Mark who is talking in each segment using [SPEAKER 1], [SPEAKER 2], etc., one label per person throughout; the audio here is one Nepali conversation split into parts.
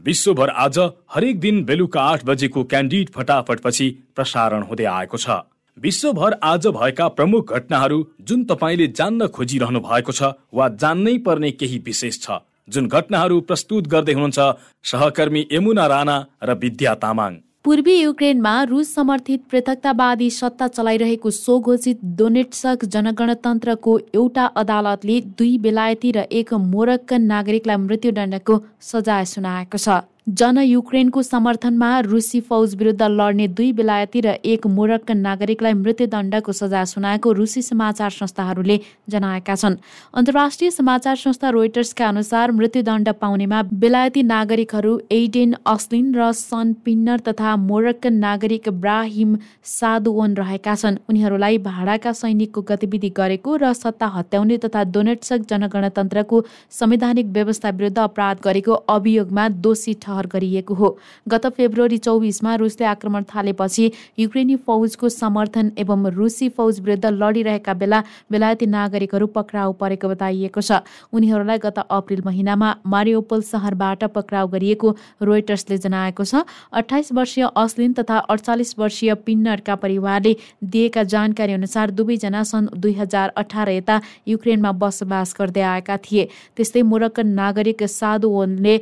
[SPEAKER 1] विश्वभर आज हरेक दिन बेलुका आठ बजेको क्यान्डिड फटाफटपछि प्रसारण हुँदै आएको छ। विश्वभर आज भएका प्रमुख घटनाहरू जुन तपाईँले जान्न खोजिरहनु भएको छ वा जान्नै पर्ने केही विशेष छ जुन घटनाहरू प्रस्तुत गर्दै हुनुहुन्छ सहकर्मी यमुना राणा र विद्या तामाङ।
[SPEAKER 2] पूर्वी युक्रेनमा रुस समर्थित पृथकतावादी सत्ता चलाइरहेको स्वघोषित डोनेट्सक जनगणतन्त्रको एउटा अदालतले दुई बेलायती र एक मोरक्कन नागरिकलाई मृत्युदण्डको सजाय सुनाएको छ। जन युक्रेनको समर्थनमा रुसी फौज विरुद्ध लड्ने दुई बेलायती र एक मोरक्कन नागरिकलाई मृत्युदण्डको सजाय सुनाएको रुसी समाचार संस्थाहरूले जनाएका छन्। अन्तर्राष्ट्रिय समाचार संस्था रोइटर्सका अनुसार मृत्युदण्ड पाउनेमा बेलायती नागरिकहरू एडेन अस्लिन र सन पिन्नर तथा मोरक्कन नागरिक ब्राहिम सादुवन रहेका छन्। उनीहरूलाई भाडाका सैनिकको गतिविधि गरेको र सत्ता हत्याउने तथा डोनेट्सक जनगणतन्त्रको संवैधानिक व्यवस्था विरुद्ध अपराध गरेको अभियोगमा दोषी ठहर ठहर गरिएको हो। गत फेब्रुअरी चौबिसमा रुसले आक्रमण थालेपछि युक्रेनी फौजको समर्थन एवं रुसी फौज विरुद्ध लडिरहेका बेला बेलायती नागरिकहरू पक्राउ परेको बताइएको छ। उनीहरूलाई गत अप्रेल महिनामा मारियोपोल सहरबाट पक्राउ गरिएको रोइटर्सले जनाएको छ। अठाइस वर्षीय अस्लिन तथा अडचालिस वर्षीय पिन्नरका परिवारले दिएका जानकारी अनुसार दुवैजना सन् दुई हजार अठार यता युक्रेनमा बसोबास गर्दै आएका थिए। त्यस्तै मोरक्कन नागरिक सादुवनले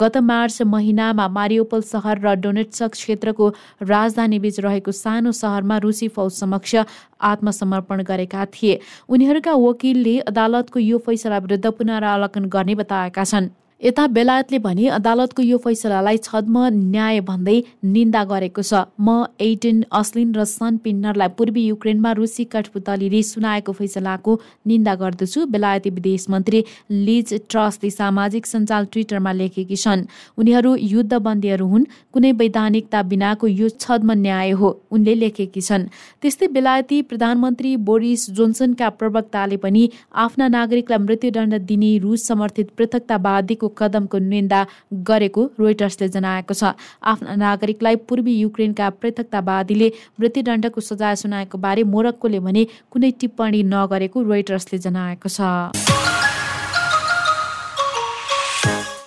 [SPEAKER 2] गत मार्च महिनामा मारियोपल सहर र डोनेट्सक क्षेत्रको राजधानी बीच रहेको सानो सहरमा रुसी फौज समक्ष आत्मसमर्पण गरेका थिए। उनीहरूका वकिलले अदालतको यो फैसला विरुद्ध पुनरावलोकन गर्ने बताएका छन्। यता बेलायतले भने अदालतको यो फैसलालाई छद्म न्याय भन्दै निन्दा गरेको छ। म एटिन अस्लिन र सन पिन्नरलाई पूर्वी युक्रेनमा रुसी कठपुतलीले सुनाएको फैसलाको निन्दा गर्दछु बेलायती विदेश मन्त्री लिज ट्रस्टले सामाजिक सञ्जाल ट्विटरमा लेखेकी छन्। उनीहरू युद्धबन्दीहरू हुन् कुनै वैधानिकता बिनाको यो छद्म न्याय हो उनले लेखेकी छन्। त्यस्तै बेलायती प्रधानमन्त्री बोरिस जोन्सनका प्रवक्ताले पनि आफ्ना नागरिकलाई मृत्युदण्ड दिने रुस समर्थित पृथकतावादीको कदमको निन्दा गरेको रोइटर्सले जनाएको छ। आफ्ना नागरिकलाई पूर्वी युक्रेनका पृथकतावादीले मृत्युदण्डको सजाय सुनाएको बारे मोरक्कोले भने कुनै टिप्पणी नगरेको रोइटर्सले जनाएको छ।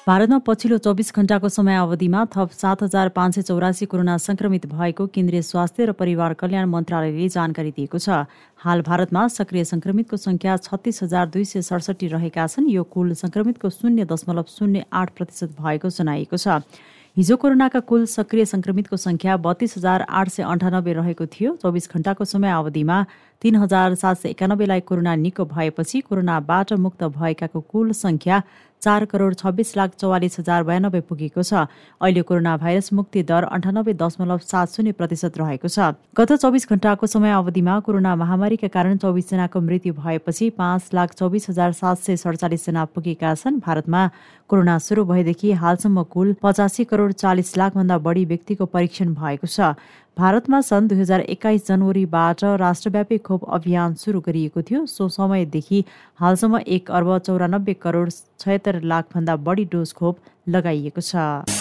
[SPEAKER 3] भारतमा पछिल्लो चौबिस घण्टाको समय अवधिमा थप सात हजार पाँच सय चौरासी कोरोना संक्रमित भएको केन्द्रीय स्वास्थ्य र परिवार कल्याण मन्त्रालयले जानकारी दिएको छ। हाल भारतमा सक्रिय संक्रमितको संख्या छत्तिस हजार दुई सय सडसठी रहेका छन्। यो कुल संक्रमितको शून्य दशमलव शून्य आठ प्रतिशत भएको जनाइएको छ। हिजो कोरोनाका कुल सक्रिय संक्रमितको संख्या बत्तीस हजार आठ सय अन्ठानब्बे रहेको थियो। चौबिस घण्टाको समय अवधिमा तीन हजार सात सय एकानब्बेलाई कोरोना निको भएपछि कोरोनाबाट मुक्त भएकाको कुल संख्या चार करोड छब्बिस लाख चौवालिस हजार बयानब्बे पुगेको छ। अहिले कोरोना भाइरस मुक्ति दर अन्ठानब्बे दशमलव सात शून्य प्रतिशत रहेको छ। गत चौबिस घण्टाको समय अवधिमा कोरोना महामारीका कारण चौबिसजनाको मृत्यु भएपछि पाँच लाख चौबिस हजार सात सय सडचालिसजना पुगेका छन्। भारतमा कोरोना सुरु भएदेखि हालसम्म कुल पचासी करोड चालिस लाखभन्दा बढी व्यक्तिको परीक्षण भएको छ। भारतमा सन् दुई हजार एक्काइस जनवरीबाट राष्ट्रव्यापी खोप अभियान सुरु गरिएको थियो। सो समयदेखि हालसम्म एक अर्ब चौरानब्बे करोड छयत्तर लाखभन्दा बढी डोज खोप लगाइएको छ।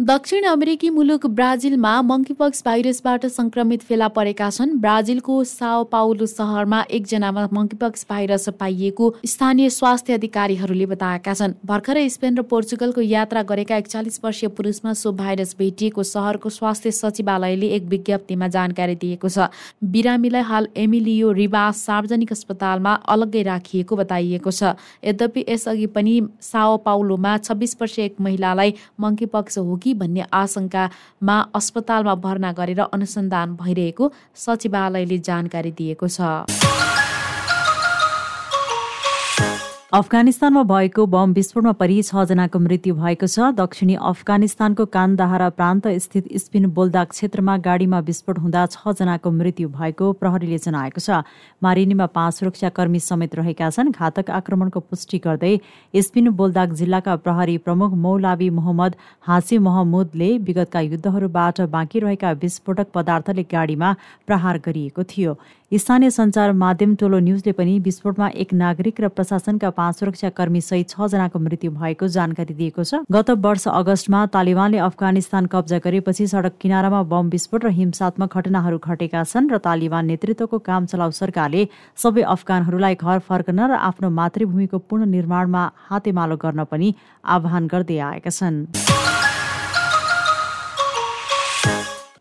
[SPEAKER 2] दक्षिण अमेरिकी मुलुक ब्राजिलमा मङ्कीपक्स भाइरसबाट संक्रमित फेला परेका छन्। ब्राजिलको साओ पाउलो सहरमा एकजनामा मङ्कीपक्स भाइरस पाइएको स्थानीय स्वास्थ्य अधिकारीहरूले बताएका छन्। भर्खरै स्पेन र पोर्चुगलको यात्रा गरेका एकचालिस वर्षीय पुरुषमा सो भाइरस भेटिएको सहरको स्वास्थ्य सचिवालयले एक विज्ञप्तिमा जानकारी दिएको छ। बिरामीलाई हाल एमिलियो रिबास सार्वजनिक अस्पतालमा अलग्गै राखिएको बताइएको छ। यद्यपि यसअघि पनि साओ पाउलोमा छब्बिस वर्षीय एक महिलालाई मङ्कीपक्स हो कि कि भन्ने आशंकामा अस्पतालमा भर्ना गरेर अनुसन्धान भइरहेको सचिवालयले जानकारी दिएको छ।
[SPEAKER 3] अफगानिस्तानमा भएको बम विस्फोटमा परि छजनाको मृत्यु भएको छ। दक्षिणी अफगानिस्तानको कानदाहारा प्रान्त स्थित स्पिन बोल्दाक क्षेत्रमा गाडीमा विस्फोट हुँदा छजनाको मृत्यु भएको प्रहरीले जनाएको छ। मारिनीमा पाँच सुरक्षाकर्मी समेत रहेका छन्। घातक आक्रमणको पुष्टि गर्दै स्पिन बोल्दाक जिल्लाका प्रहरी प्रमुख मौलावी मोहम्मद हाँसी महमुदले विगतका युद्धहरूबाट बाँकी रहेका विस्फोटक पदार्थले गाडीमा प्रहार गरिएको थियो। स्थानीय सञ्चार माध्यम टोलो न्युजले पनि विस्फोटमा एक नागरिक र प्रशासनका पाँच सुरक्षाकर्मी सहित छजनाको मृत्यु भएको जानकारी दिएको छ। गत वर्ष अगस्तमा तालिबानले अफगानिस्तान कब्जा गरेपछि सडक किनारामा बम विस्फोट र हिंसात्मक घटनाहरू घटेका छन् र तालिबान नेतृत्वको काम चलाउ सरकारले सबै अफगानहरूलाई घर फर्कन र आफ्नो मातृभूमिको पुनर्निर्माणमा हातेमालो गर्न पनि आह्वान गर्दै आएका छन्।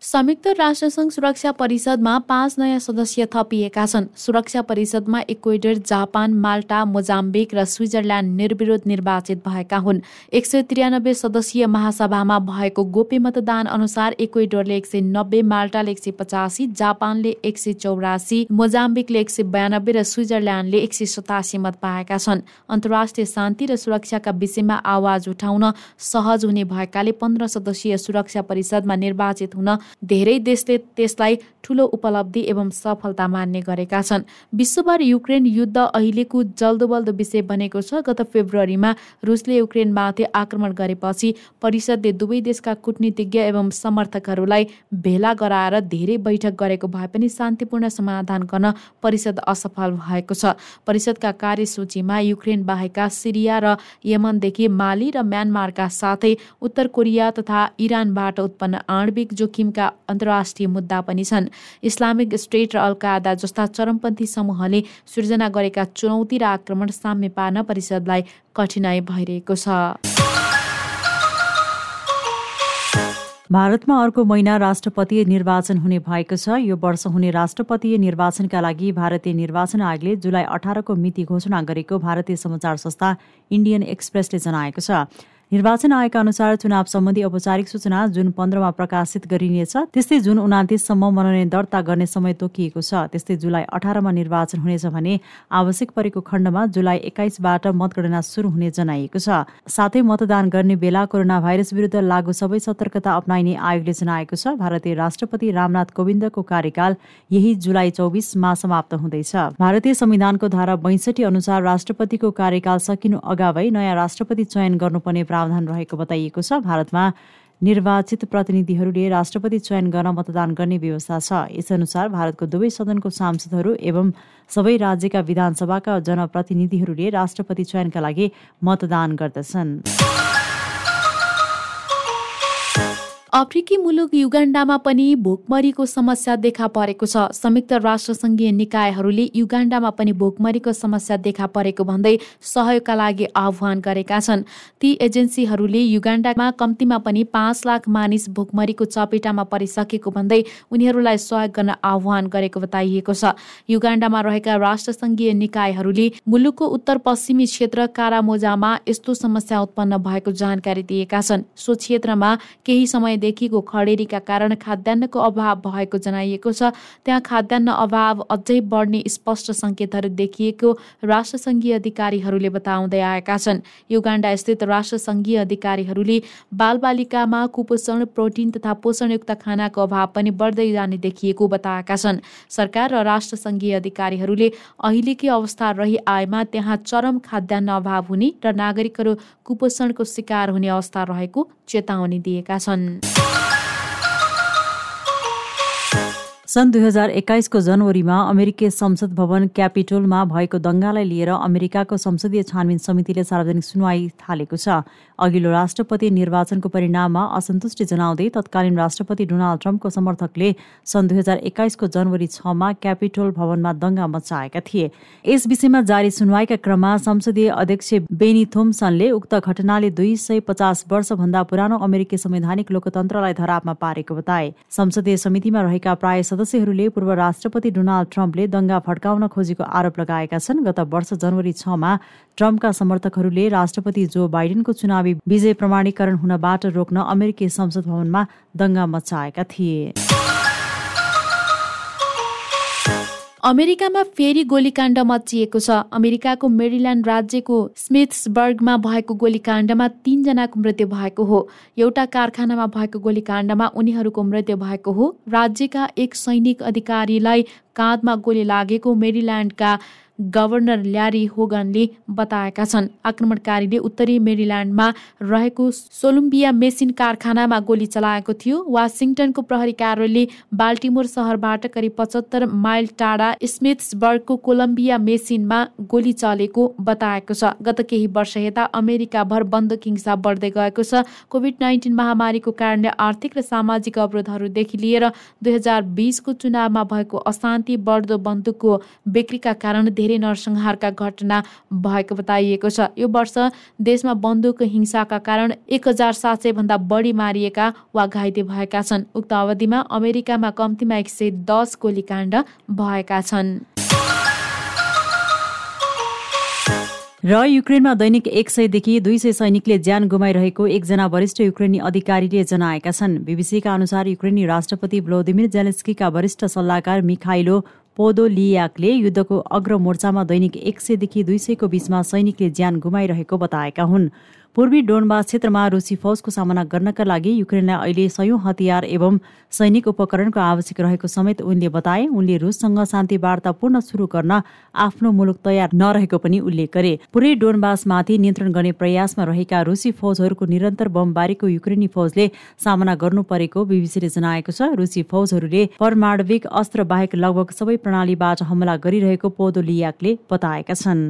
[SPEAKER 2] संयुक्त राष्ट्रसङ्घ सुरक्षा परिषदमा पाँच नयाँ सदस्य थपिएका छन्। सुरक्षा परिषदमा इक्वेडर जापान माल्टा मोजाम्बिक र स्विजरल्यान्ड निर्विरोध निर्वाचित भएका हुन्। एक सय त्रियानब्बे सदस्यीय महासभामा भएको गोप्य मतदान अनुसार इक्वेडरले एक सय नब्बे माल्टाले एक सय पचासी जापानले एक सय चौरासी मोजाम्बिकले एक सय बयानब्बे र स्विजरल्यान्डले एक सय सतासी मत पाएका छन्। अन्तर्राष्ट्रिय शान्ति र सुरक्षाका विषयमा आवाज उठाउन सहज हुने भएकाले पन्ध्र सदस्यीय सुरक्षा परिषदमा निर्वाचित हुन धेरै देशले त्यसलाई ठूलो उपलब्धि एवं सफलता मान्ने गरेका छन्। विश्वभर युक्रेन युद्ध अहिलेको जल्दोबल्दो विषय बनेको छ। गत फेब्रुअरीमा रुसले युक्रेनमाथि आक्रमण गरेपछि परिषदले दुवै देशका कूटनीतिज्ञ एवं समर्थकहरूलाई भेला गराएर धेरै बैठक गरेको भए पनि शान्तिपूर्ण समाधान गर्न परिषद असफल भएको छ। परिषदका कार्यसूचीमा युक्रेन बाहेका सिरिया र यमनदेखि माली र म्यानमारका साथै उत्तर कोरिया तथा इरानबाट उत्पन्न आणविक जोखिमका अन्तर्राष्ट्रिय मुद्दा पनि छन्। इस्लामिक स्टेट र अल्कायदा जस्ता चरमपन्थी समूहले सृजना गरेका चुनौती र आक्रमण साम्य पार्न परिषदलाई कठिनाई भइरहेको छ।
[SPEAKER 3] भारतमा अर्को महिना राष्ट्रपतीय निर्वाचन हुने भएको छ। यो वर्ष हुने राष्ट्रपतीय निर्वाचनका लागि भारतीय निर्वाचन आयोगले जुलाई अठारको मिति घोषणा गरेको भारतीय समाचार संस्था इन्डियन एक्सप्रेसले जनाएको छ। निर्वाचन आयोगका अनुसार चुनाव सम्बन्धी औपचारिक सूचना जुन पन्ध्रमा प्रकाशित गरिनेछ त्यस्तै जुन उनातिससम्म मनोनयन दर्ता गर्ने समय तोकिएको छ त्यस्तै जुलाई अठारमा निर्वाचन हुनेछ भने आवश्यक परेको खण्डमा जुलाई एक्काइसबाट मतगणना सुरु हुने जनाइएको छ। साथै मतदान गर्ने बेला कोरोना भाइरस विरुद्ध लागू सबै सतर्कता अप्नाइने आयोगले जनाएको छ। भारतीय राष्ट्रपति रामनाथ कोविन्दको कार्यकाल यही जुलाई चौबिसमा समाप्त हुँदैछ। भारतीय संविधानको धारा बैसठी अनुसार राष्ट्रपतिको कार्यकाल सकिनु अगावै नयाँ राष्ट्रपति चयन गर्नुपर्ने प्रावधान रहेको बताइएको छ। भारतमा निर्वाचित प्रतिनिधिहरूले राष्ट्रपति चयन गर्न मतदान गर्ने व्यवस्था छ। यसअनुसार भारतको दुवै सदनको सांसदहरू एवं सबै राज्यका विधानसभाका जनप्रतिनिधिहरूले राष्ट्रपति चयनका लागि मतदान गर्दछन्।
[SPEAKER 2] अफ्रिकी मुलुक युगाण्डामा पनि भोकमरीको समस्या देखा परेको छ। संयुक्त राष्ट्र सङ्घीय निकायहरूले युगाण्डामा पनि भोकमरीको समस्या देखा परेको भन्दै सहयोगका लागि आह्वान गरेका छन्। ती एजेन्सीहरूले युगाण्डामा कम्तीमा पनि पाँच लाख मानिस भोकमरीको चपेटामा परिसकेको भन्दै उनीहरूलाई सहयोग गर्न आह्वान गरेको बताइएको छ। युगाण्डामा रहेका राष्ट्र सङ्घीय निकायहरूले मुलुकको उत्तर पश्चिमी क्षेत्र कारामोजामा यस्तो समस्या उत्पन्न भएको जानकारी दिएका छन्। सो क्षेत्रमा केही समय देखिको खडेरीका कारण खाद्यान्नको अभाव भएको जनाइएको छ। त्यहाँ खाद्यान्न अभाव अझै बढ्ने स्पष्ट सङ्केतहरू देखिएको राष्ट्रसङ्घीय अधिकारीहरूले बताउँदै आएका छन्। युगाण्डा स्थित राष्ट्रसङ्घीय अधिकारीहरूले बालबालिकामा कुपोषण प्रोटिन तथा पोषणयुक्त खानाको अभाव पनि बढ्दै जाने देखिएको बताएका छन्। सरकार र राष्ट्रसङ्घीय अधिकारीहरूले अहिलेकै अवस्था रही आएमा त्यहाँ चरम खाद्यान्न अभाव हुने र नागरिकहरू कुपोषणको शिकार हुने अवस्था रहेको चेतावनी दिएका छन्।
[SPEAKER 3] सन् दुई हजार एक्काइसको जनवरीमा अमेरिकी संसद भवन क्यापिटोलमा भएको दङ्गालाई लिएर अमेरिकाको संसदीय छानबिन समितिले सार्वजनिक सुनवाई थालेको छ। अघिल्लो राष्ट्रपति निर्वाचनको परिणाममा असन्तुष्टि जनाउँदै तत्कालीन राष्ट्रपति डोनाल्ड ट्रम्पको समर्थकले सन् दुई हजार एक्काइसको जनवरी छमा क्यापिटोल भवनमा दङ्गा मचाएका थिए। यस विषयमा जारी सुनवाईका क्रममा संसदीय अध्यक्ष बेनी थोम्सनले उक्त घटनाले दुई सय पचास वर्षभन्दा पुरानो अमेरिकी संवैधानिक लोकतन्त्रलाई धरापमा पारेको बताए। संसदीय समितिमा रहेका प्राय सदस्यहरूले पूर्व राष्ट्रपति डोनाल्ड ट्रम्पले दङ्गा भड्काउन खोजेको आरोप लगाएका छन्। गत वर्ष जनवरी छमा ट्रम्पका समर्थकहरूले राष्ट्रपति जो बाइडेनको चुनावी विजय प्रमाणीकरण हुनबाट रोक्न अमेरिकी संसद भवनमा दङ्गा मचाएका थिए।
[SPEAKER 2] अमेरिकामा फेरि गोलीकाण्ड मचिएको छ। अमेरिकाको मेरिल्यान्ड राज्यको स्मिथ्सबर्गमा भएको गोलीकाण्डमा तीनजनाको मृत्यु भएको हो। एउटा कारखानामा भएको गोलीकाण्डमा उनीहरूको मृत्यु भएको हो। राज्यका एक सैनिक अधिकारीलाई काँधमा गोली लागेको मेरिल्यान्डका गभर्नर ल्यारी होगनले बताएका छन्। आक्रमणकारीले उत्तरी मेरिल्यान्डमा रहेको सोलुम्बिया मेसिन कारखानामा गोली चलाएको थियो। वासिङटनको प्रहरी कार्यालयले बाल्टिमोर सहरबाट करिब पचहत्तर माइल टाढा स्मिथ्सबर्गको कोलम्बिया मेसिनमा गोली चलेको बताएको छ। गत केही वर्ष यता अमेरिकाभर बन्दुक हिंसा बढ्दै गएको छ। कोभिड नाइन्टिन महामारीको कारणले आर्थिक र सामाजिक अवरोधहरूदेखि लिएर दुई हजार बिसको चुनावमा भएको अशान्ति बढ्दो बन्दुकको बिक्रीका कारण धेरै धेरै नरसंहारका घटना भएको बताइएको छ। यो वर्ष देशमा बन्दुक हिंसाका कारण एक हजार सात सय भन्दा बढी मारिएका वा घाइते भएका छन्। उक्त अवधिमा अमेरिकामा कम्तीमा एक सय दस गोलीकाण्ड भएका छन्।
[SPEAKER 3] र युक्रेनमा दैनिक एक सयदेखि दुई सय सैनिकले ज्यान गुमाइरहेको एकजना वरिष्ठ युक्रेनी अधिकारीले जनाएका छन्। बीबीसीका अनुसार युक्रेनी राष्ट्रपति भ्लोदिमिर जेलेस्कीका वरिष्ठ सल्लाहकार मिखाइलो पोदोलियाकले युद्धको अग्रमोर्चामा दैनिक एक सयदेखि दुई सयको बीचमा सैनिकले ज्यान गुमाइरहेको बताएका हुन्। पूर्वी डोनबास क्षेत्रमा रुसी फौजको सामना गर्नका लागि युक्रेनलाई अहिले सयौं हतियार एवं सैनिक उपकरणको आवश्यक रहेको समेत उनले बताए उनले रुससँग शान्ति वार्ता पूर्ण शुरू गर्न आफ्नो मुलुक तयार नरहेको पनि उल्लेख गरे। पूर्वी डोनबासमाथि नियन्त्रण गर्ने प्रयासमा रहेका रुसी फौजहरूको निरन्तर बमबारीको युक्रेनी फौजले सामना गर्नु परेको बीबीसीले जनाएको छ। रुसी फौजहरूले परमाणविक अस्त्र बाहेक लगभग सबै प्रणालीबाट हमला गरिरहेको पोदोलियाकले बताएका छन्।